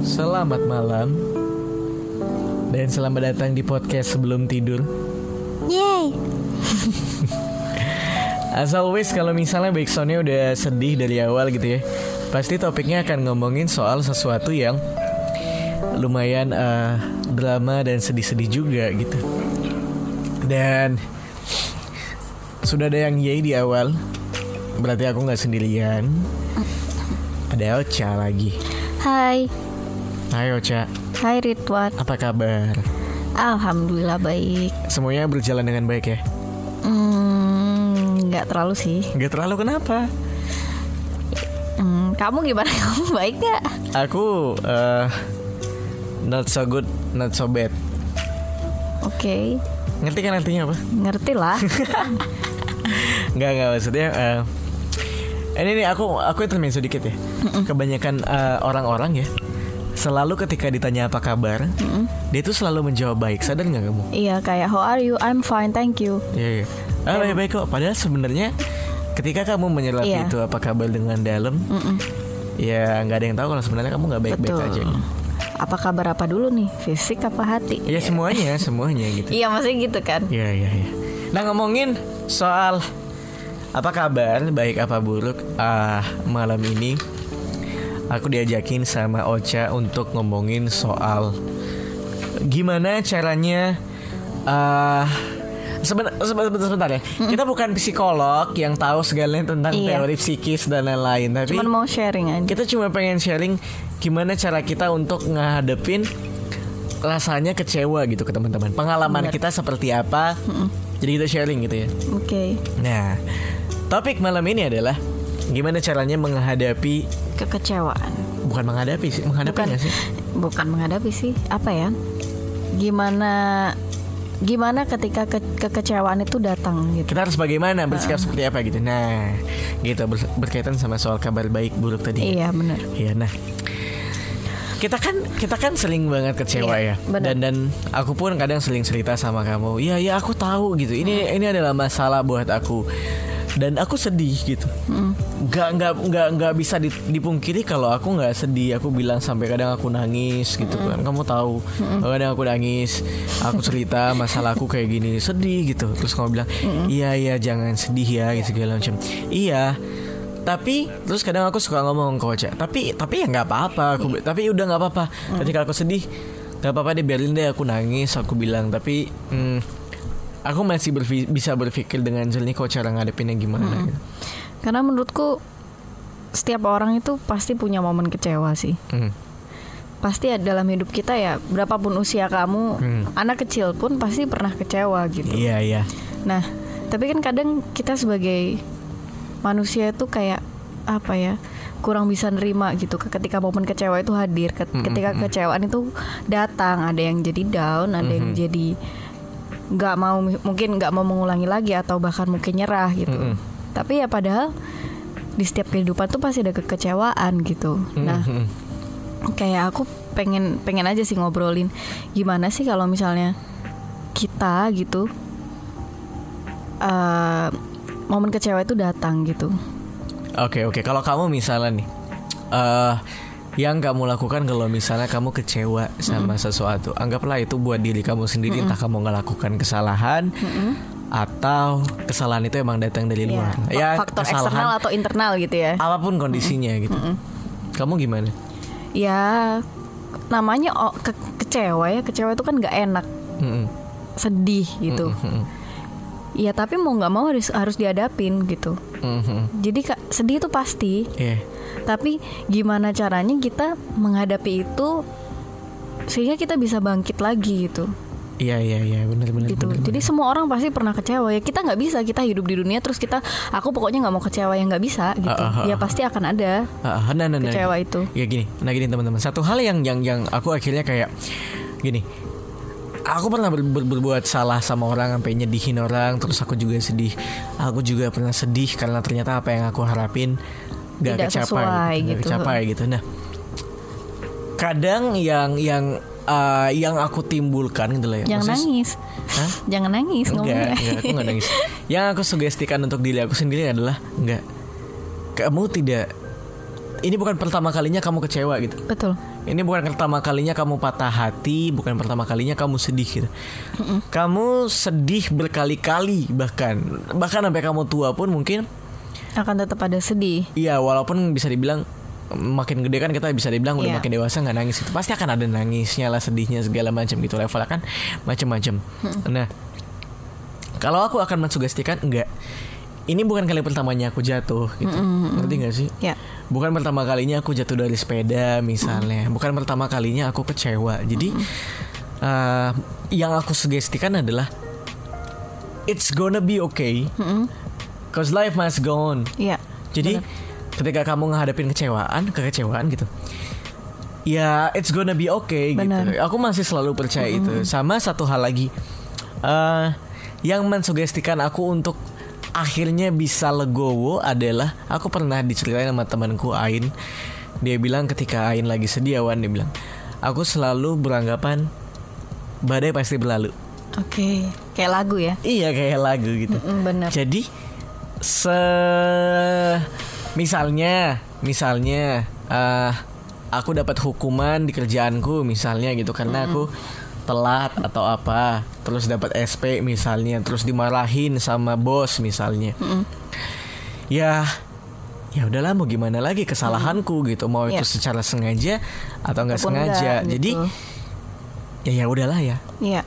Selamat malam dan selamat datang di podcast sebelum tidur. Yeay. As always kalau misalnya backsoundnya udah sedih dari awal gitu ya, pasti topiknya akan ngomongin soal sesuatu yang lumayan eh, drama dan sedih-sedih juga gitu. Dan sudah ada yang yay di awal, berarti aku nggak sendirian. Ada Ocha lagi. Hai. Hai Ocha, Hai Ridwan. apa kabar? Alhamdulillah baik. Semuanya berjalan dengan baik ya? Hmm, nggak terlalu sih. Gak terlalu kenapa? Hmm, kamu gimana? Kamu baik nggak? Aku eh not so good, not so bad. Oke. Ngerti kan artinya apa? Ngerti lah. Nggak nggak maksudnya. eh, ini nih aku aku intermezzo sedikit ya. Kebanyakan eh, orang-orang ya selalu ketika ditanya apa kabar, dia tuh selalu menjawab baik. Sadar nggak kamu? iya kayak how are you? I'm fine, thank you. Iya iya. Ah baik baik kok. Padahal sebenarnya ketika kamu menyerap Iya. itu apa kabar dengan dalam, Mm-mm. ya nggak ada yang tahu kalau sebenarnya kamu nggak baik-baik Betul. aja. Apa kabar apa dulu nih? Fisik apa hati? Ya semuanya semuanya gitu. Iya maksudnya gitu kan. Iya iya iya. Nah ngomongin soal apa kabar baik apa buruk ah malam ini aku diajakin sama Ocha untuk ngomongin soal gimana caranya ah Seben- sebentar, sebentar ya. Kita bukan psikolog yang tahu segalanya tentang Iya. teori psikis dan lain-lain, tapi Cuman mau sharing aja. kita cuma pengen sharing gimana cara kita untuk ngadepin rasanya kecewa gitu ke teman-teman. Pengalaman kita seperti apa? Jadi kita sharing gitu ya. Oke. Nah, topik malam ini adalah gimana caranya menghadapi Kekecewaan. bukan menghadapi sih, menghadapi Bukan. sih? Bukan menghadapi sih. Apa ya? Gimana gimana ketika ke- kekecewaan itu datang gitu. Kita harus bagaimana bersikap seperti apa gitu. Nah, gitu ber- berkaitan sama soal kabar baik buruk tadi. Iya benar. Iya, nah kita kan kita kan sering banget kecewa Iya, ya. benar. dan dan aku pun kadang sering cerita sama kamu iya ya aku tahu gitu. Ini ini adalah masalah buat aku. Dan aku sedih gitu. Nggak nggak nggak nggak bisa di- dipungkiri kalau aku nggak sedih. Aku bilang sampai kadang aku nangis gitu kan. Kamu tahu kadang aku nangis aku cerita masalah aku kayak gini sedih gitu. Terus kamu bilang iya iya jangan sedih ya gitu segala macam. Iya tapi terus kadang aku suka ngomong ke Ocha tapi tapi ya nggak apa-apa aku tapi udah nggak apa-apa ketika aku sedih nggak apa-apa deh biarin deh aku nangis aku bilang tapi hmm, aku masih berfi- bisa berpikir dengan jernih kok cara ngadepinnya gimana gitu. Karena menurutku setiap orang itu pasti punya momen kecewa sih. Hmm. Pasti ada dalam hidup kita ya, berapapun usia kamu, Hmm. anak kecil pun pasti pernah kecewa gitu. iya iya Nah, tapi kan kadang kita sebagai manusia itu kayak apa ya? kurang bisa nerima gitu ketika momen kecewa itu hadir Ket- ketika kecewaan itu datang ada yang jadi down ada yang jadi nggak mau mungkin nggak mau mengulangi lagi atau bahkan mungkin nyerah gitu Mm-mm. tapi ya padahal di setiap kehidupan tuh pasti ada kekecewaan gitu nah Mhm. kayak aku pengen pengen aja sih ngobrolin gimana sih kalau misalnya kita gitu eh momen kecewa itu datang gitu. Oke oke. Kalau kamu misalnya nih eh yang kamu lakukan kalau misalnya kamu kecewa sama sesuatu anggaplah itu buat diri kamu sendiri entah kamu ngelakukan kesalahan atau kesalahan itu emang datang dari luar. Ya, faktor eksternal atau internal gitu ya. Apa pun kondisinya gitu. Kamu gimana? Ya namanya oh, ke- kecewa ya. Kecewa itu kan nggak enak. Mm-mm. sedih gitu. Mhm. Ya tapi mau nggak mau harus harus dihadapin gitu Mhm. jadi kak sedih itu pasti Iya. tapi gimana caranya kita menghadapi itu sehingga kita bisa bangkit lagi gitu Iya iya iya benar benar gitu benar. jadi semua orang pasti pernah kecewa ya kita nggak bisa kita hidup di dunia terus kita aku pokoknya nggak mau kecewa yang nggak bisa gitu Ah, ah, ah, ya pasti akan ada Ah, ah, nah, nah, nah. kecewa itu Ya gini, nah gini teman-teman. Satu hal yang yang yang aku akhirnya kayak gini. Aku pernah ber- ber- berbuat salah sama orang sampai nyedihin orang, terus aku juga sedih. Aku juga pernah sedih karena ternyata apa yang aku harapin gak Tidak kecapai, sesuai gitu. kecapai gitu. Nah, kadang yang yang uh, yang aku timbulkan gitu lah ya. jangan Maksudnya- nangis Hah? jangan nangis Enggak, enggak, aku enggak nangis. Yang aku sugestikan untuk diri aku sendiri adalah enggak. kamu tidak ini bukan pertama kalinya kamu kecewa gitu. Betul. Ini bukan pertama kalinya kamu patah hati, bukan pertama kalinya kamu sedih gitu. Kamu sedih berkali-kali bahkan bahkan sampai kamu tua pun mungkin Akan tetap ada sedih. Iya, walaupun bisa dibilang makin gede kan kita bisa dibilang udah Iya. makin dewasa nggak nangis itu pasti akan ada nangisnya lah sedihnya segala macam gitu levelnya kan macam-macam. Nah, kalau aku akan mensugestikan enggak. Ini bukan kali pertamanya aku jatuh gitu. Ngerti gak sih? Ya. Bukan pertama kalinya aku jatuh dari sepeda misalnya. Bukan pertama kalinya aku kecewa. Jadi eh, yang aku sugestikan adalah it's gonna be okay. Cause life must go on. Iya. Jadi ketika kamu ngadepin kecewaan, kekecewaan gitu. Ya, it's gonna be okay Benar. gitu. Aku masih selalu percaya itu. Sama satu hal lagi. eh yang mensugestikan aku untuk akhirnya bisa legowo adalah aku pernah diceritain sama temanku Ain. Dia bilang ketika Ain lagi sedih Awan dia bilang, "Aku selalu beranggapan badai pasti berlalu." Oke. Kayak lagu ya. Iya kayak lagu gitu. Mm, benar. Jadi se misalnya misalnya eh aku dapat hukuman di kerjaanku misalnya gitu karena aku telat atau apa terus dapat SP misalnya terus dimarahin sama bos misalnya ya ya udahlah mau gimana lagi kesalahanku gitu mau Iya. itu secara sengaja atau nggak sengaja enggak, jadi gitu. ya ya udahlah ya Iya.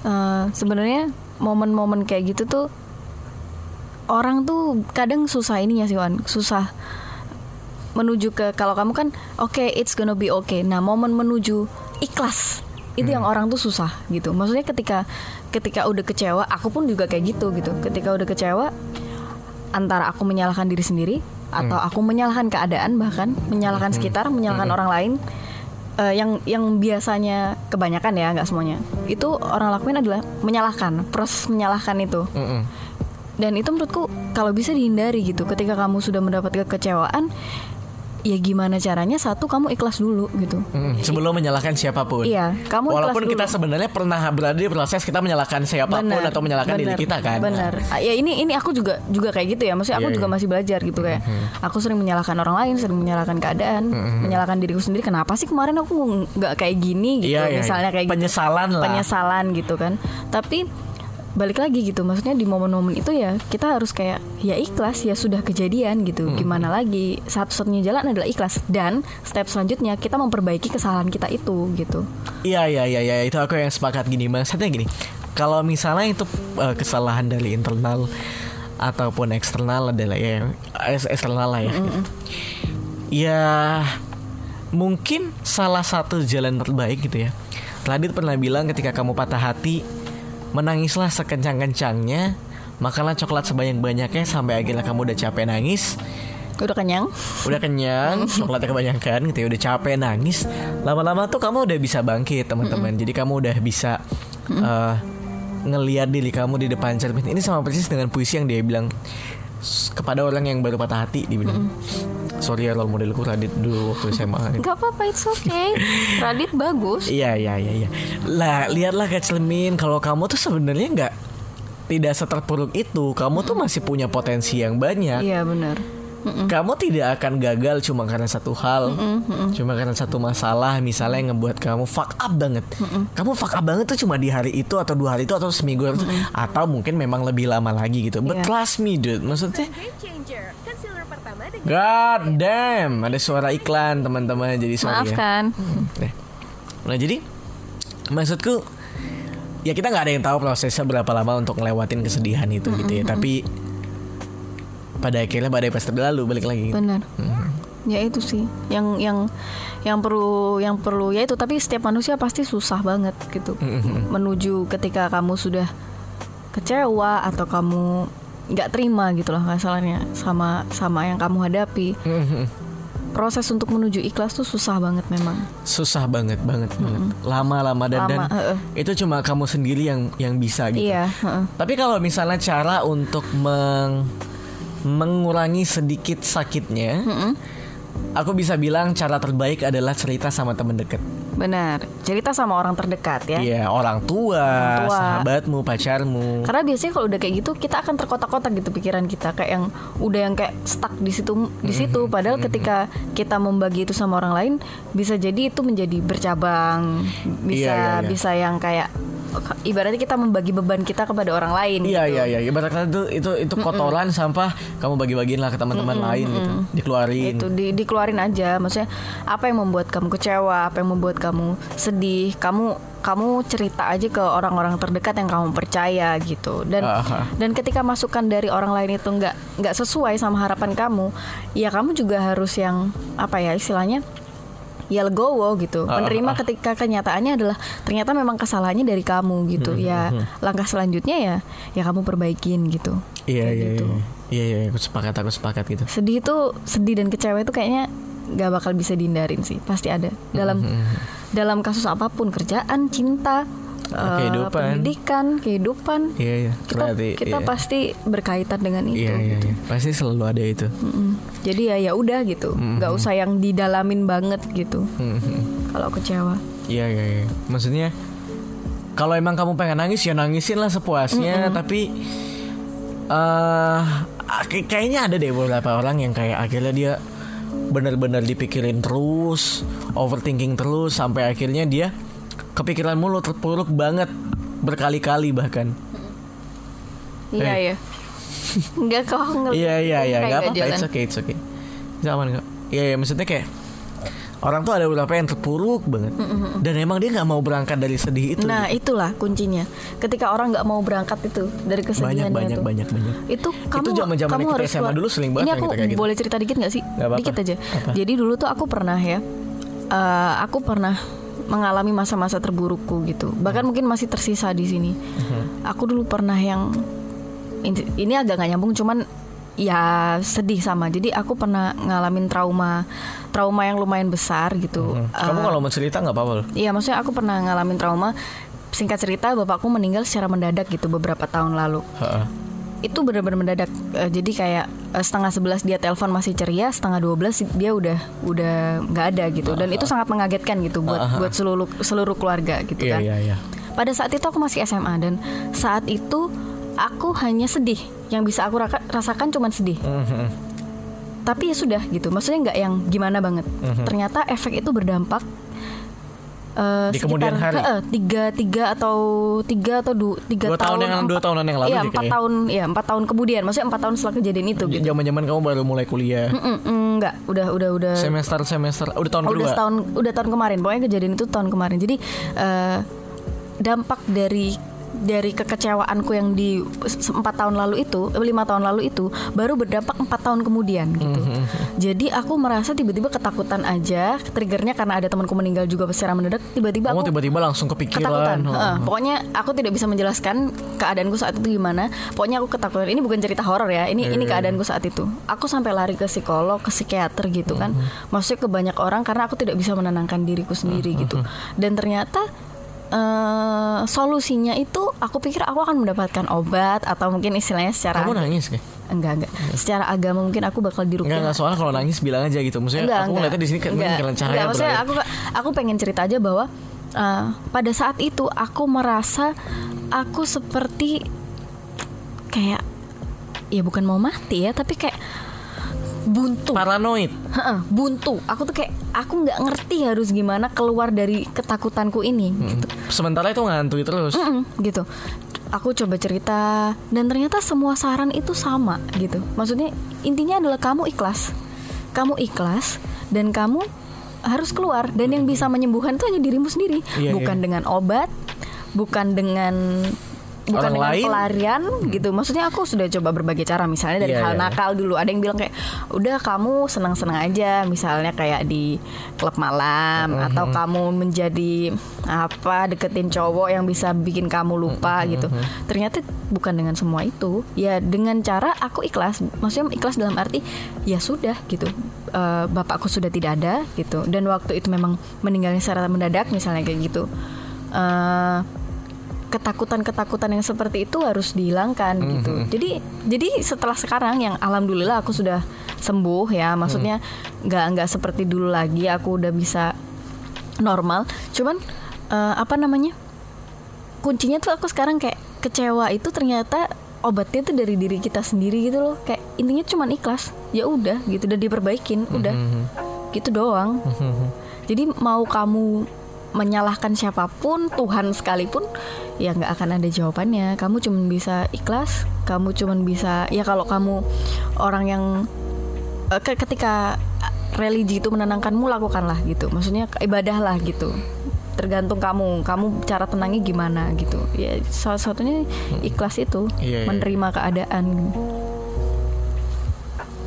Eh, sebenarnya momen-momen kayak gitu tuh orang tuh kadang susah ininya sih Wan, susah menuju ke kalau kamu kan oke it's gonna be okay. Nah, momen menuju ikhlas itu yang orang tuh susah gitu. Maksudnya ketika ketika udah kecewa, aku pun juga kayak gitu gitu. Ketika udah kecewa antara aku menyalahkan diri sendiri atau aku menyalahkan keadaan bahkan menyalahkan sekitar, menyalahkan orang lain eh, yang yang biasanya kebanyakan ya nggak semuanya. Itu orang lakuin adalah menyalahkan proses menyalahkan itu. Mm-mm. dan itu menurutku kalau bisa dihindari gitu. Ketika kamu sudah mendapat kekecewaan ya gimana caranya satu kamu ikhlas dulu gitu Mm, sebelum menyalahkan siapa pun. Iya, kamu Walaupun kita dulu. sebenarnya pernah berada di proses kita menyalahkan siapa pun Benar, atau menyalahkan diri benar, kita kan. Benar. Ah, Ya ini ini aku juga juga kayak gitu ya. Maksudnya aku Iya, juga iya. masih belajar gitu kayak. Aku sering menyalahkan orang lain, sering menyalahkan keadaan, menyalahkan diriku sendiri. Kenapa sih kemarin aku nggak kayak gini gitu? Iya, iya, Misalnya iya. kayak gitu. Penyesalan lah. Penyesalan gitu kan. Tapi balik lagi gitu. Maksudnya di momen-momen itu ya kita harus kayak ya ikhlas ya sudah kejadian gitu. Gimana lagi? Satu-satunya jalan adalah ikhlas dan step selanjutnya kita memperbaiki kesalahan kita itu gitu. Iya iya iya iya itu aku yang sepakat gini maksudnya gini. Kalau misalnya itu eh, kesalahan dari internal ataupun eksternal adalah ya eksternal lah ya. gitu. Ya mungkin salah satu jalan terbaik gitu ya. Radit pernah bilang ketika kamu patah hati menangislah sekencang-kencangnya, makanlah coklat sebanyak-banyaknya sampai akhirnya kamu udah capek nangis. Udah kenyang? udah kenyang coklatnya kebanyakan gitu ya udah capek nangis. Lama-lama tuh kamu udah bisa bangkit teman-teman. Jadi kamu udah bisa eh, ngelihat diri kamu di depan cermin. Ini sama persis dengan puisi yang dia bilang "S- kepada orang yang baru patah hati dia bilang sorry ya role modelku Radit dulu waktu SMA Gak apa-apa, it's okay. Radit bagus. Iya iya iya iya. Lah lihatlah ke cermin kalau kamu tuh sebenarnya nggak tidak seterpuruk itu. Kamu tuh masih punya potensi yang banyak. Iya benar. Kamu tidak akan gagal cuma karena satu hal, cuma karena satu masalah misalnya yang ngebuat kamu fuck up banget. Kamu fuck up banget tuh cuma di hari itu atau dua hari itu atau seminggu itu atau mungkin memang lebih lama lagi gitu. But Iya. trust me dude, maksudnya God damn, ada suara iklan teman-teman jadi sorry ya. Maafkan. Nah, nah jadi maksudku ya kita nggak ada yang tahu prosesnya berapa lama untuk ngelewatin kesedihan itu gitu ya. Tapi pada akhirnya badai pasti berlalu balik lagi. Benar. Ya itu sih yang yang yang perlu yang perlu ya itu tapi setiap manusia pasti susah banget gitu menuju ketika kamu sudah kecewa atau kamu nggak terima gitu loh masalahnya sama sama yang kamu hadapi proses untuk menuju ikhlas tuh susah banget memang Susah banget banget banget. Lama-lama dan, dan Lama, heeh. itu cuma kamu sendiri yang yang bisa gitu. iya heeh. Tapi kalau misalnya cara untuk meng- mengurangi sedikit sakitnya, aku bisa bilang cara terbaik adalah cerita sama temen deket. Benar. Cerita sama orang terdekat ya. Iya, orang tua, Orang tua. sahabatmu, pacarmu. Karena biasanya kalau udah kayak gitu kita akan terkotak-kotak gitu pikiran kita kayak yang udah yang kayak stuck di situ di situ Mm-hmm. padahal ketika kita membagi itu sama orang lain bisa jadi itu menjadi bercabang bisa Iya, iya, iya. bisa yang kayak ibaratnya kita membagi beban kita kepada orang lain Iya gitu. iya iya, ibaratnya itu itu itu kotoran sampah kamu bagi-bagiin lah ke teman-teman lain gitu, dikeluarin. itu di, dikeluarin aja. Maksudnya apa yang membuat kamu kecewa? Apa yang membuat kamu sedih? Kamu kamu cerita aja ke orang-orang terdekat yang kamu percaya gitu. Dan Aha. dan ketika masukan dari orang lain itu nggak nggak sesuai sama harapan kamu ya kamu juga harus yang apa ya istilahnya ya legowo gitu Ah, menerima ah. ketika kenyataannya adalah ternyata memang kesalahannya dari kamu gitu Hmm, ya langkah selanjutnya ya ya kamu perbaikin gitu Iya Kayak iya gitu. iya. Iya iya, aku sepakat aku sepakat gitu. sedih itu sedih dan kecewa itu kayaknya nggak bakal bisa dihindarin sih pasti ada dalam dalam kasus apa pun kerjaan cinta Kehidupan. pendidikan kehidupan Iya iya. kita Berarti kita iya. pasti berkaitan dengan itu Iya iya gitu. iya. Pasti selalu ada itu. Mm-mm. jadi ya ya udah gitu nggak usah yang didalamin banget gitu Mhm. kalau kecewa Iya iya iya. Maksudnya kalau emang kamu pengen nangis ya nangisin lah sepuasnya, tapi eh kayak- kayaknya ada deh beberapa orang yang kayak akhirnya dia benar-benar dipikirin terus, overthinking terus sampai akhirnya dia kepikiran mulu terpuruk banget berkali-kali bahkan. iya Eh. ya nggak kok nggak Iya iya iya, kayak nggak nggak apa-apa, it's okay, it's okay. Zaman nggak? Iya iya, maksudnya kayak orang tuh ada beberapa yang terpuruk banget, dan emang dia nggak mau berangkat dari sedih itu. Nah itulah kuncinya. Ketika orang nggak mau berangkat itu dari banyak kesedihannya banyak itu. banyak banyak. Itu kamu zaman-zaman kamu kita harus SMA keluar. dulu sering banget Ini aku kita kayak gitu. boleh cerita dikit nggak sih? Nggak apa-apa. Dikit aja. Apa? Jadi dulu tuh aku pernah ya. eh, aku pernah mengalami masa-masa terburukku gitu. Bahkan mungkin masih tersisa di sini. Aku dulu pernah yang ini agak nggak nyambung cuman ya sedih sama. Jadi aku pernah ngalamin trauma trauma yang lumayan besar gitu. Hmm. Kamu Eh, kalau mau cerita nggak apa-apa. Iya, maksudnya aku pernah ngalamin trauma. Singkat cerita, bapakku meninggal secara mendadak gitu beberapa tahun lalu. Heeh. Itu benar-benar mendadak. Eh, jadi kayak eh, setengah sebelas dia telepon masih ceria, setengah dua belas dia udah udah nggak ada gitu. Dan itu sangat mengagetkan gitu buat buat seluruh seluruh keluarga gitu Iya kan. iya iya. Pada saat itu aku masih SMA dan saat itu aku hanya sedih. Yang bisa aku raka- rasakan cuma sedih Mhm. tapi ya sudah gitu maksudnya nggak yang gimana banget Mhm. ternyata efek itu berdampak eh, Di kemudian hari? eh, tiga tiga atau tiga atau du, tiga Dua tahun yang- empat- dua tahunan yang lalu sih empat tahun ya empat tahun kemudian maksudnya empat tahun setelah kejadian itu gitu Zaman-zaman kamu baru mulai kuliah. Mm-mm, enggak udah udah udah Semester semester udah tahun Oh, kedua. udah setahun udah tahun kemarin pokoknya kejadian itu tahun kemarin jadi eh, dampak dari dari kekecewaanku yang di empat tahun lalu itu eh, lima tahun lalu itu baru berdampak empat tahun kemudian gitu. Mhm. jadi aku merasa tiba-tiba ketakutan aja triggernya karena ada temanku meninggal juga secara mendadak tiba-tiba Kamu aku tiba-tiba langsung ketakutan. kepikiran. Oh. Heeh, pokoknya aku tidak bisa menjelaskan keadaanku saat itu gimana. Pokoknya aku ketakutan ini bukan cerita horor ya ini Iya, ini keadaanku saat itu. Aku sampai lari ke psikolog ke psikiater gitu kan. Maksudnya ke banyak orang karena aku tidak bisa menenangkan diriku sendiri gitu. dan ternyata eh, solusinya itu aku pikir aku akan mendapatkan obat atau mungkin istilahnya secara Kamu nangis kayak? enggak enggak. Secara agama mungkin aku bakal Enggak dirukyah enggak. Soalnya kalau nangis bilang aja gitu. Maksudnya aku ngeliatnya di sini kan Enggak, kalian cahaya enggak, maksudnya aku aku pengen cerita aja bahwa uh, pada saat itu aku merasa aku seperti kayak ya bukan mau mati ya tapi kayak buntu. Paranoid. Heeh, buntu. Aku tuh kayak aku nggak ngerti harus gimana keluar dari ketakutanku ini gitu. Sementara itu ngantui terus. Mm-mm, gitu. Aku coba cerita dan ternyata semua saran itu sama gitu. Maksudnya intinya adalah kamu ikhlas. Kamu ikhlas dan kamu harus keluar. Dan yang bisa menyembuhkan itu hanya dirimu sendiri. Iya, bukan iya. dengan obat bukan dengan bukan Orang dengan lain. pelarian gitu. Maksudnya aku sudah coba berbagai cara. Misalnya dari Iya, hal iya. nakal dulu. Ada yang bilang kayak udah kamu senang-senang aja. Misalnya kayak di klub malam Mm-hmm. atau kamu menjadi apa deketin cowok yang bisa bikin kamu lupa Mm-hmm. gitu. Ternyata bukan dengan semua itu. Ya dengan cara aku ikhlas. Maksudnya ikhlas dalam arti ya sudah gitu. Eh, bapakku sudah tidak ada gitu. Dan waktu itu memang meninggalnya secara mendadak misalnya kayak gitu. Eh, ketakutan-ketakutan yang seperti itu harus dihilangkan gitu. Jadi jadi setelah sekarang yang alhamdulillah aku sudah sembuh ya, maksudnya nggak nggak seperti dulu lagi. Aku udah bisa normal. Cuman eh, apa namanya kuncinya tuh aku sekarang kayak kecewa itu ternyata obatnya tuh dari diri kita sendiri gitu loh. Kayak intinya cuman ikhlas ya udah gitu dan diperbaikin udah gitu doang. Jadi mau kamu menyalahkan siapa pun Tuhan sekalipun ya nggak akan ada jawabannya. Kamu cuman bisa ikhlas kamu cuman bisa ya kalau kamu orang yang eh, ke- ketika religi itu menenangkanmu lakukanlah gitu. Maksudnya ibadahlah gitu. Tergantung kamu kamu cara tenangnya gimana gitu. Ya salah satunya ikhlas itu Iya, iya. menerima keadaan.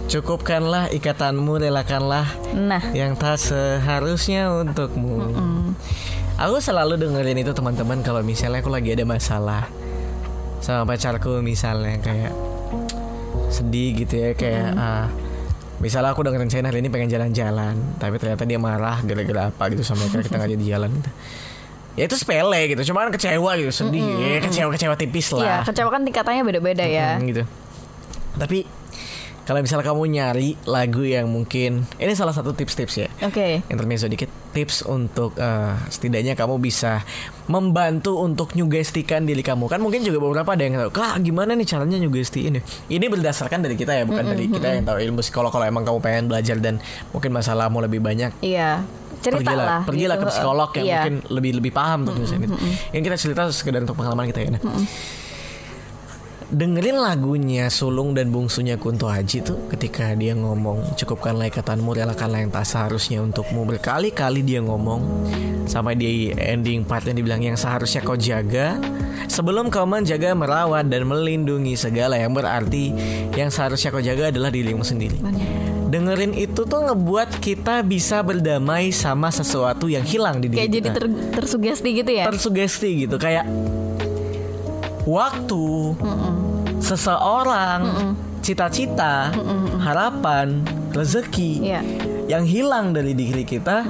Cukupkanlah ikatanmu, relakanlah nah. yang tak seharusnya untukmu. Aku selalu dengerin itu teman-teman kalau misalnya aku lagi ada masalah sama pacarku misalnya kayak sedih gitu ya kayak ah, misalnya aku dengerin saya hari ini pengen jalan-jalan tapi ternyata dia marah gara-gara apa gitu sampai akhirnya kita nggak jadi jalan gitu. Ya itu sepele gitu, cuman kecewa gitu, sedih, ya kecewa-kecewa tipis lah. ya kecewa kan tingkatannya beda-beda ya Hmm, gitu. Tapi kalau misalnya kamu nyari lagu yang mungkin ini salah satu tips-tips ya. oke Intermezzo dikit tips untuk eh, setidaknya kamu bisa membantu untuk nyugestikan diri kamu kan mungkin juga beberapa ada yang tahu kak gimana nih caranya nyugestiin ya ini berdasarkan dari kita ya bukan dari kita yang tahu ilmu psikolog kalau emang kamu pengen belajar dan mungkin masalahmu lebih banyak iya cerita pergilah lah pergilah gitu. ke psikolog yang Iya. mungkin lebih lebih paham tuh misalnya gitu. Yang kita cerita sekedar untuk pengalaman kita ya. Nah. Dengerin lagunya Sulung dan bungsunya Kunto Haji tuh ketika dia ngomong cukupkanlah ikatanmu relakanlah yang tak seharusnya untukmu. Berkali-kali dia ngomong sampai di ending part yang dibilang yang seharusnya kau jaga. Sebelum kau menjaga merawat dan melindungi segala yang berarti yang seharusnya kau jaga adalah dirimu sendiri. Dengerin itu tuh ngebuat kita bisa berdamai sama sesuatu yang hilang di diri kayak jadi kita. ter- tersugesti gitu ya? Tersugesti gitu kayak waktu, seseorang, cita-cita, harapan, rezeki Iya. yang hilang dari diri kita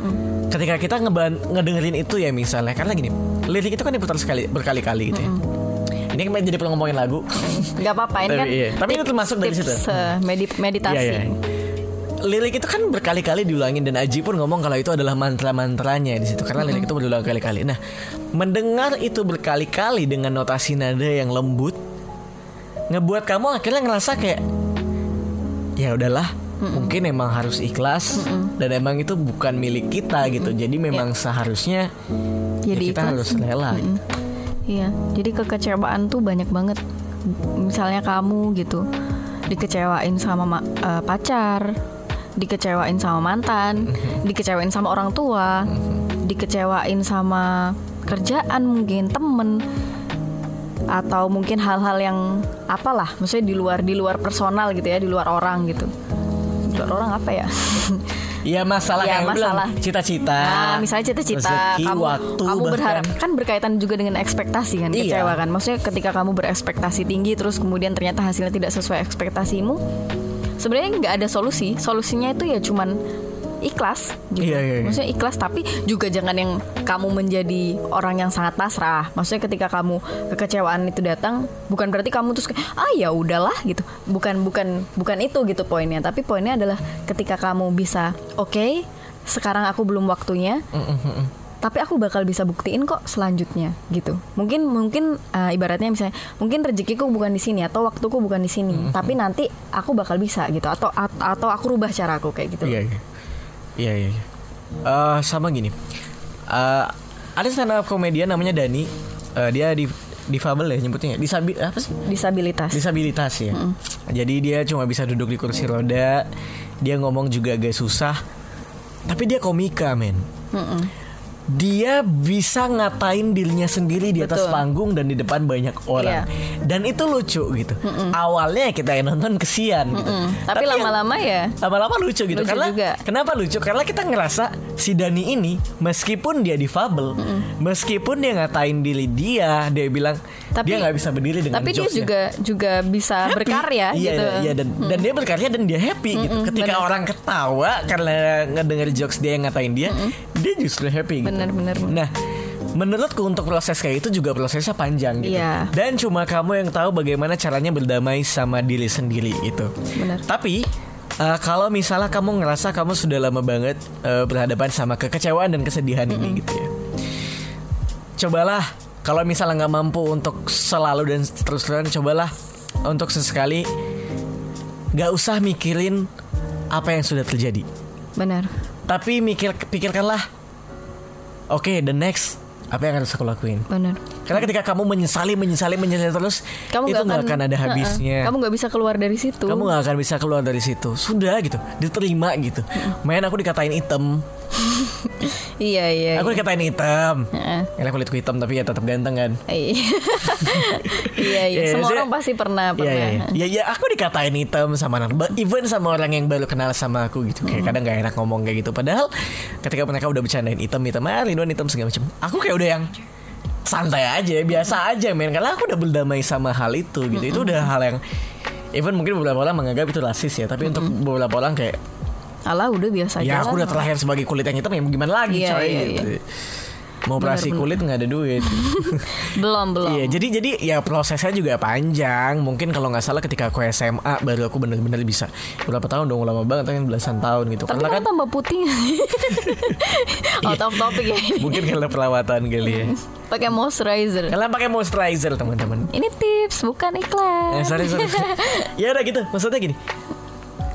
ketika kita ngeban ngedengerin itu ya misalnya karena gini lirik itu kan diputar sekali berkali-kali gitu ya. Ini kan jadi perlu ngomongin lagu. nggak apa-apa ini Tapi kan iya. Tapi itu termasuk dari situ. medi- meditasi Iya, iya. Lirik itu kan berkali-kali diulangin dan Aji pun ngomong kalau itu adalah mantra-mantranya di situ karena lirik itu berulang kali-kali. Nah, mendengar itu berkali-kali dengan notasi nada yang lembut ngebuat kamu akhirnya ngerasa kayak ya udahlah, mungkin emang harus ikhlas dan emang itu bukan milik kita gitu. Jadi memang seharusnya ya Jadi kita ikhlas. harus rela. gitu. Iya, jadi kekecewaan tuh banyak banget. Misalnya kamu gitu, dikecewain sama ma- eh, pacar, dikecewain sama mantan, dikecewain sama orang tua, dikecewain sama kerjaan mungkin temen, atau mungkin hal-hal yang apalah, maksudnya di luar di luar personal gitu ya, di luar orang gitu. Di luar orang apa ya? Iya masalah Ya, yang bilang, masalah. cita-cita. Nah, misalnya cita-cita kamu waktu, kamu bahkan. berharap kan berkaitan juga dengan ekspektasi kan Iya. kecewa kan. Maksudnya ketika kamu berekspektasi tinggi terus kemudian ternyata hasilnya tidak sesuai ekspektasimu, sebenarnya nggak ada solusi. Solusinya itu ya cuman ikhlas gitu. Iya, iya, iya. Maksudnya ikhlas tapi juga jangan yang kamu menjadi orang yang sangat pasrah. Maksudnya ketika kamu kekecewaan itu datang, bukan berarti kamu terus kayak ah ya udahlah gitu. Bukan bukan bukan itu gitu poinnya. Tapi poinnya adalah ketika kamu bisa oke, sekarang aku belum waktunya. Tapi aku bakal bisa buktiin kok selanjutnya gitu. Mungkin mungkin uh, ibaratnya misalnya mungkin rezekiku bukan di sini atau waktuku bukan di sini. Tapi nanti aku bakal bisa gitu atau atau aku rubah caraku kayak gitu. Iya iya. Iya iya. iya. Eh, sama gini. Eh, ada stand up komedian namanya Dani. Eh, dia di difabel ya nyebutnya. Disabi apa sih? Disabilitas. Disabilitas ya. Jadi dia cuma bisa duduk di kursi roda. Dia ngomong juga agak susah. Tapi dia komika, men. Dia bisa ngatain dirinya sendiri di atas Betul. panggung dan di depan banyak orang. Iya. Dan itu lucu gitu. Awalnya kita yang nonton kesian gitu. Tapi yang- lama-lama ya lama-lama lucu gitu Lucu karena juga. kenapa lucu karena kita ngerasa si Dani ini meskipun dia difabel meskipun dia ngatain diri dia dia bilang Tapi- dia nggak bisa berdiri dengan tapi dia juga juga bisa Happy. berkarya iya, gitu. iya dan dan dia berkarya dan dia happy gitu ketika bener. orang ketawa karena ngedenger jokes dia yang ngatain dia dia justru happy gitu Bener, bener, bener. nah Menurutku untuk proses kayak itu juga prosesnya panjang gitu. Iya. Dan cuma kamu yang tahu bagaimana caranya berdamai sama diri sendiri itu. Bener. Tapi Eh, kalau misalnya kamu ngerasa kamu sudah lama banget eh, berhadapan sama kekecewaan dan kesedihan ini gitu ya. Cobalah kalau misalnya nggak mampu untuk selalu dan terus-terusan cobalah untuk sesekali nggak usah mikirin apa yang sudah terjadi. Benar. Tapi mikir pikirkanlah Oke, the next apa yang harus aku lakuin? Benar. Karena ketika kamu menyesali, menyesali, menyesali terus, Kamu itu nggak nggak akan ada habisnya. Kamu nggak bisa keluar dari situ. Kamu nggak akan bisa keluar dari situ. Sudah gitu, diterima gitu. Main aku dikatain hitam, Iya iya. aku dikatain hitam. Heeh. Karena kulitku hitam tapi ya tetap ganteng kan. Iya iya. iya. Iya, Semua orang pasti pernah Iya pernah. iya iya. Ya ya aku dikatain hitam sama. Ba- Even sama orang yang baru kenal sama aku gitu. Kayak kadang gak enak ngomong kayak gitu. Padahal ketika mereka udah bercandain hitam hitam, ah Ridwan hitam segala macam. Aku kayak udah yang santai aja, biasa aja men. Karena aku udah berdamai sama hal itu gitu. Itu udah hal yang Even mungkin beberapa orang menganggap itu rasis ya, tapi untuk beberapa orang kayak Alah udah biasa aja. ya aku udah terlahir sebagai kulit yang hitam ya gimana lagi Iya, coy iya, gitu. iya. Mau operasi Benar, kulit nggak ada duit. Belum belum. Iya, jadi jadi ya prosesnya juga panjang. Mungkin kalau nggak salah ketika aku SMA baru aku bener-bener bisa. Berapa tahun dong lama banget kan belasan tahun gitu. Tapi karena kan tambah putih nggak sih? oh top topik ya mungkin karena perawatan kali ya. Pakai moisturizer. Kalian pakai moisturizer teman-teman. Ini tips bukan iklan. Eh, sorry sorry. ya udah gitu. Maksudnya gini.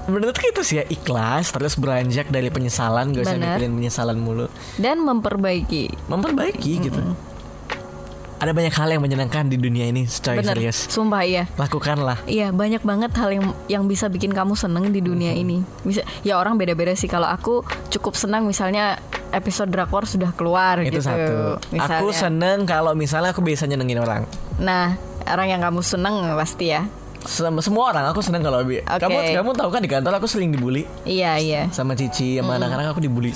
Menurutku itu sih ya ikhlas terus beranjak dari penyesalan gak usah mikirin penyesalan mulu Dan memperbaiki. memperbaiki gitu ada banyak hal yang menyenangkan di dunia ini coy Bener. serius Sumpah iya. lakukanlah Iya banyak banget hal yang yang bisa bikin kamu seneng di dunia Mm-hmm. ini. Bisa ya orang beda-beda sih. Kalau aku cukup senang misalnya episode drakor sudah keluar itu gitu. satu Misalnya. aku seneng kalau misalnya aku bisa nyenengin orang Nah orang yang kamu seneng pasti ya. Sem- semua orang aku seneng kalau Oke. kamu kamu tahu kan di kantor aku sering dibully Iya iya. sama Cici sama anak-anak aku dibully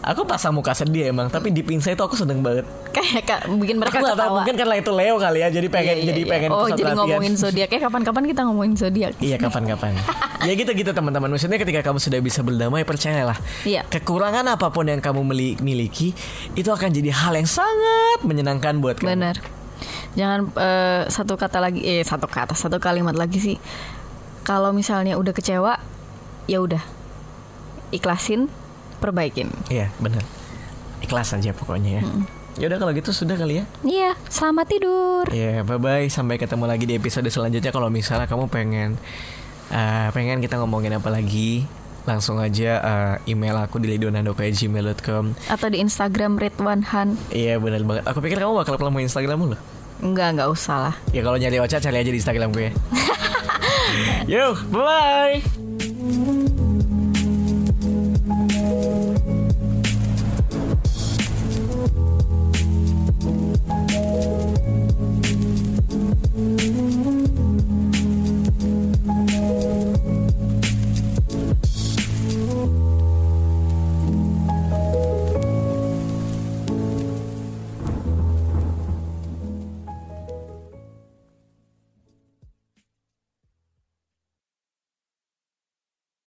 aku pasang muka sedih emang tapi di pinsa itu aku seneng banget Kayak kak, bikin mereka aku nggak tahu ketawa. mungkin karena itu Leo kali ya jadi pengen Iya, iya, jadi iya. pengen Oh jadi perhatian. ngomongin zodiak. Kayak kapan-kapan kita ngomongin zodiak. Iya kapan-kapan Ya gitu-gitu teman-teman Maksudnya ketika kamu sudah bisa berdamai Percayalah Iya. Kekurangan apa pun yang kamu miliki Itu akan jadi hal yang sangat menyenangkan buat kamu Benar. Jangan eh, satu kata lagi, eh satu kata, satu kalimat lagi sih. Kalau misalnya udah kecewa, ya udah. Ikhlasin, perbaikin. Iya benar Ikhlas aja pokoknya ya. Ya udah kalau gitu sudah kali ya. Iya, selamat tidur. Ya bye bye Sampai ketemu lagi di episode selanjutnya. Kalau misalnya kamu pengen eh, Pengen kita ngomongin apa lagi Langsung aja eh, email aku di lidonando.gmail.com Atau di Instagram Ridwan Han. Iya benar banget. Aku pikir kamu bakal promo Instagram mulu Enggak, enggak usah lah. Ya kalau nyari Ocha cari aja di Instagram gue. Yo, bye bye.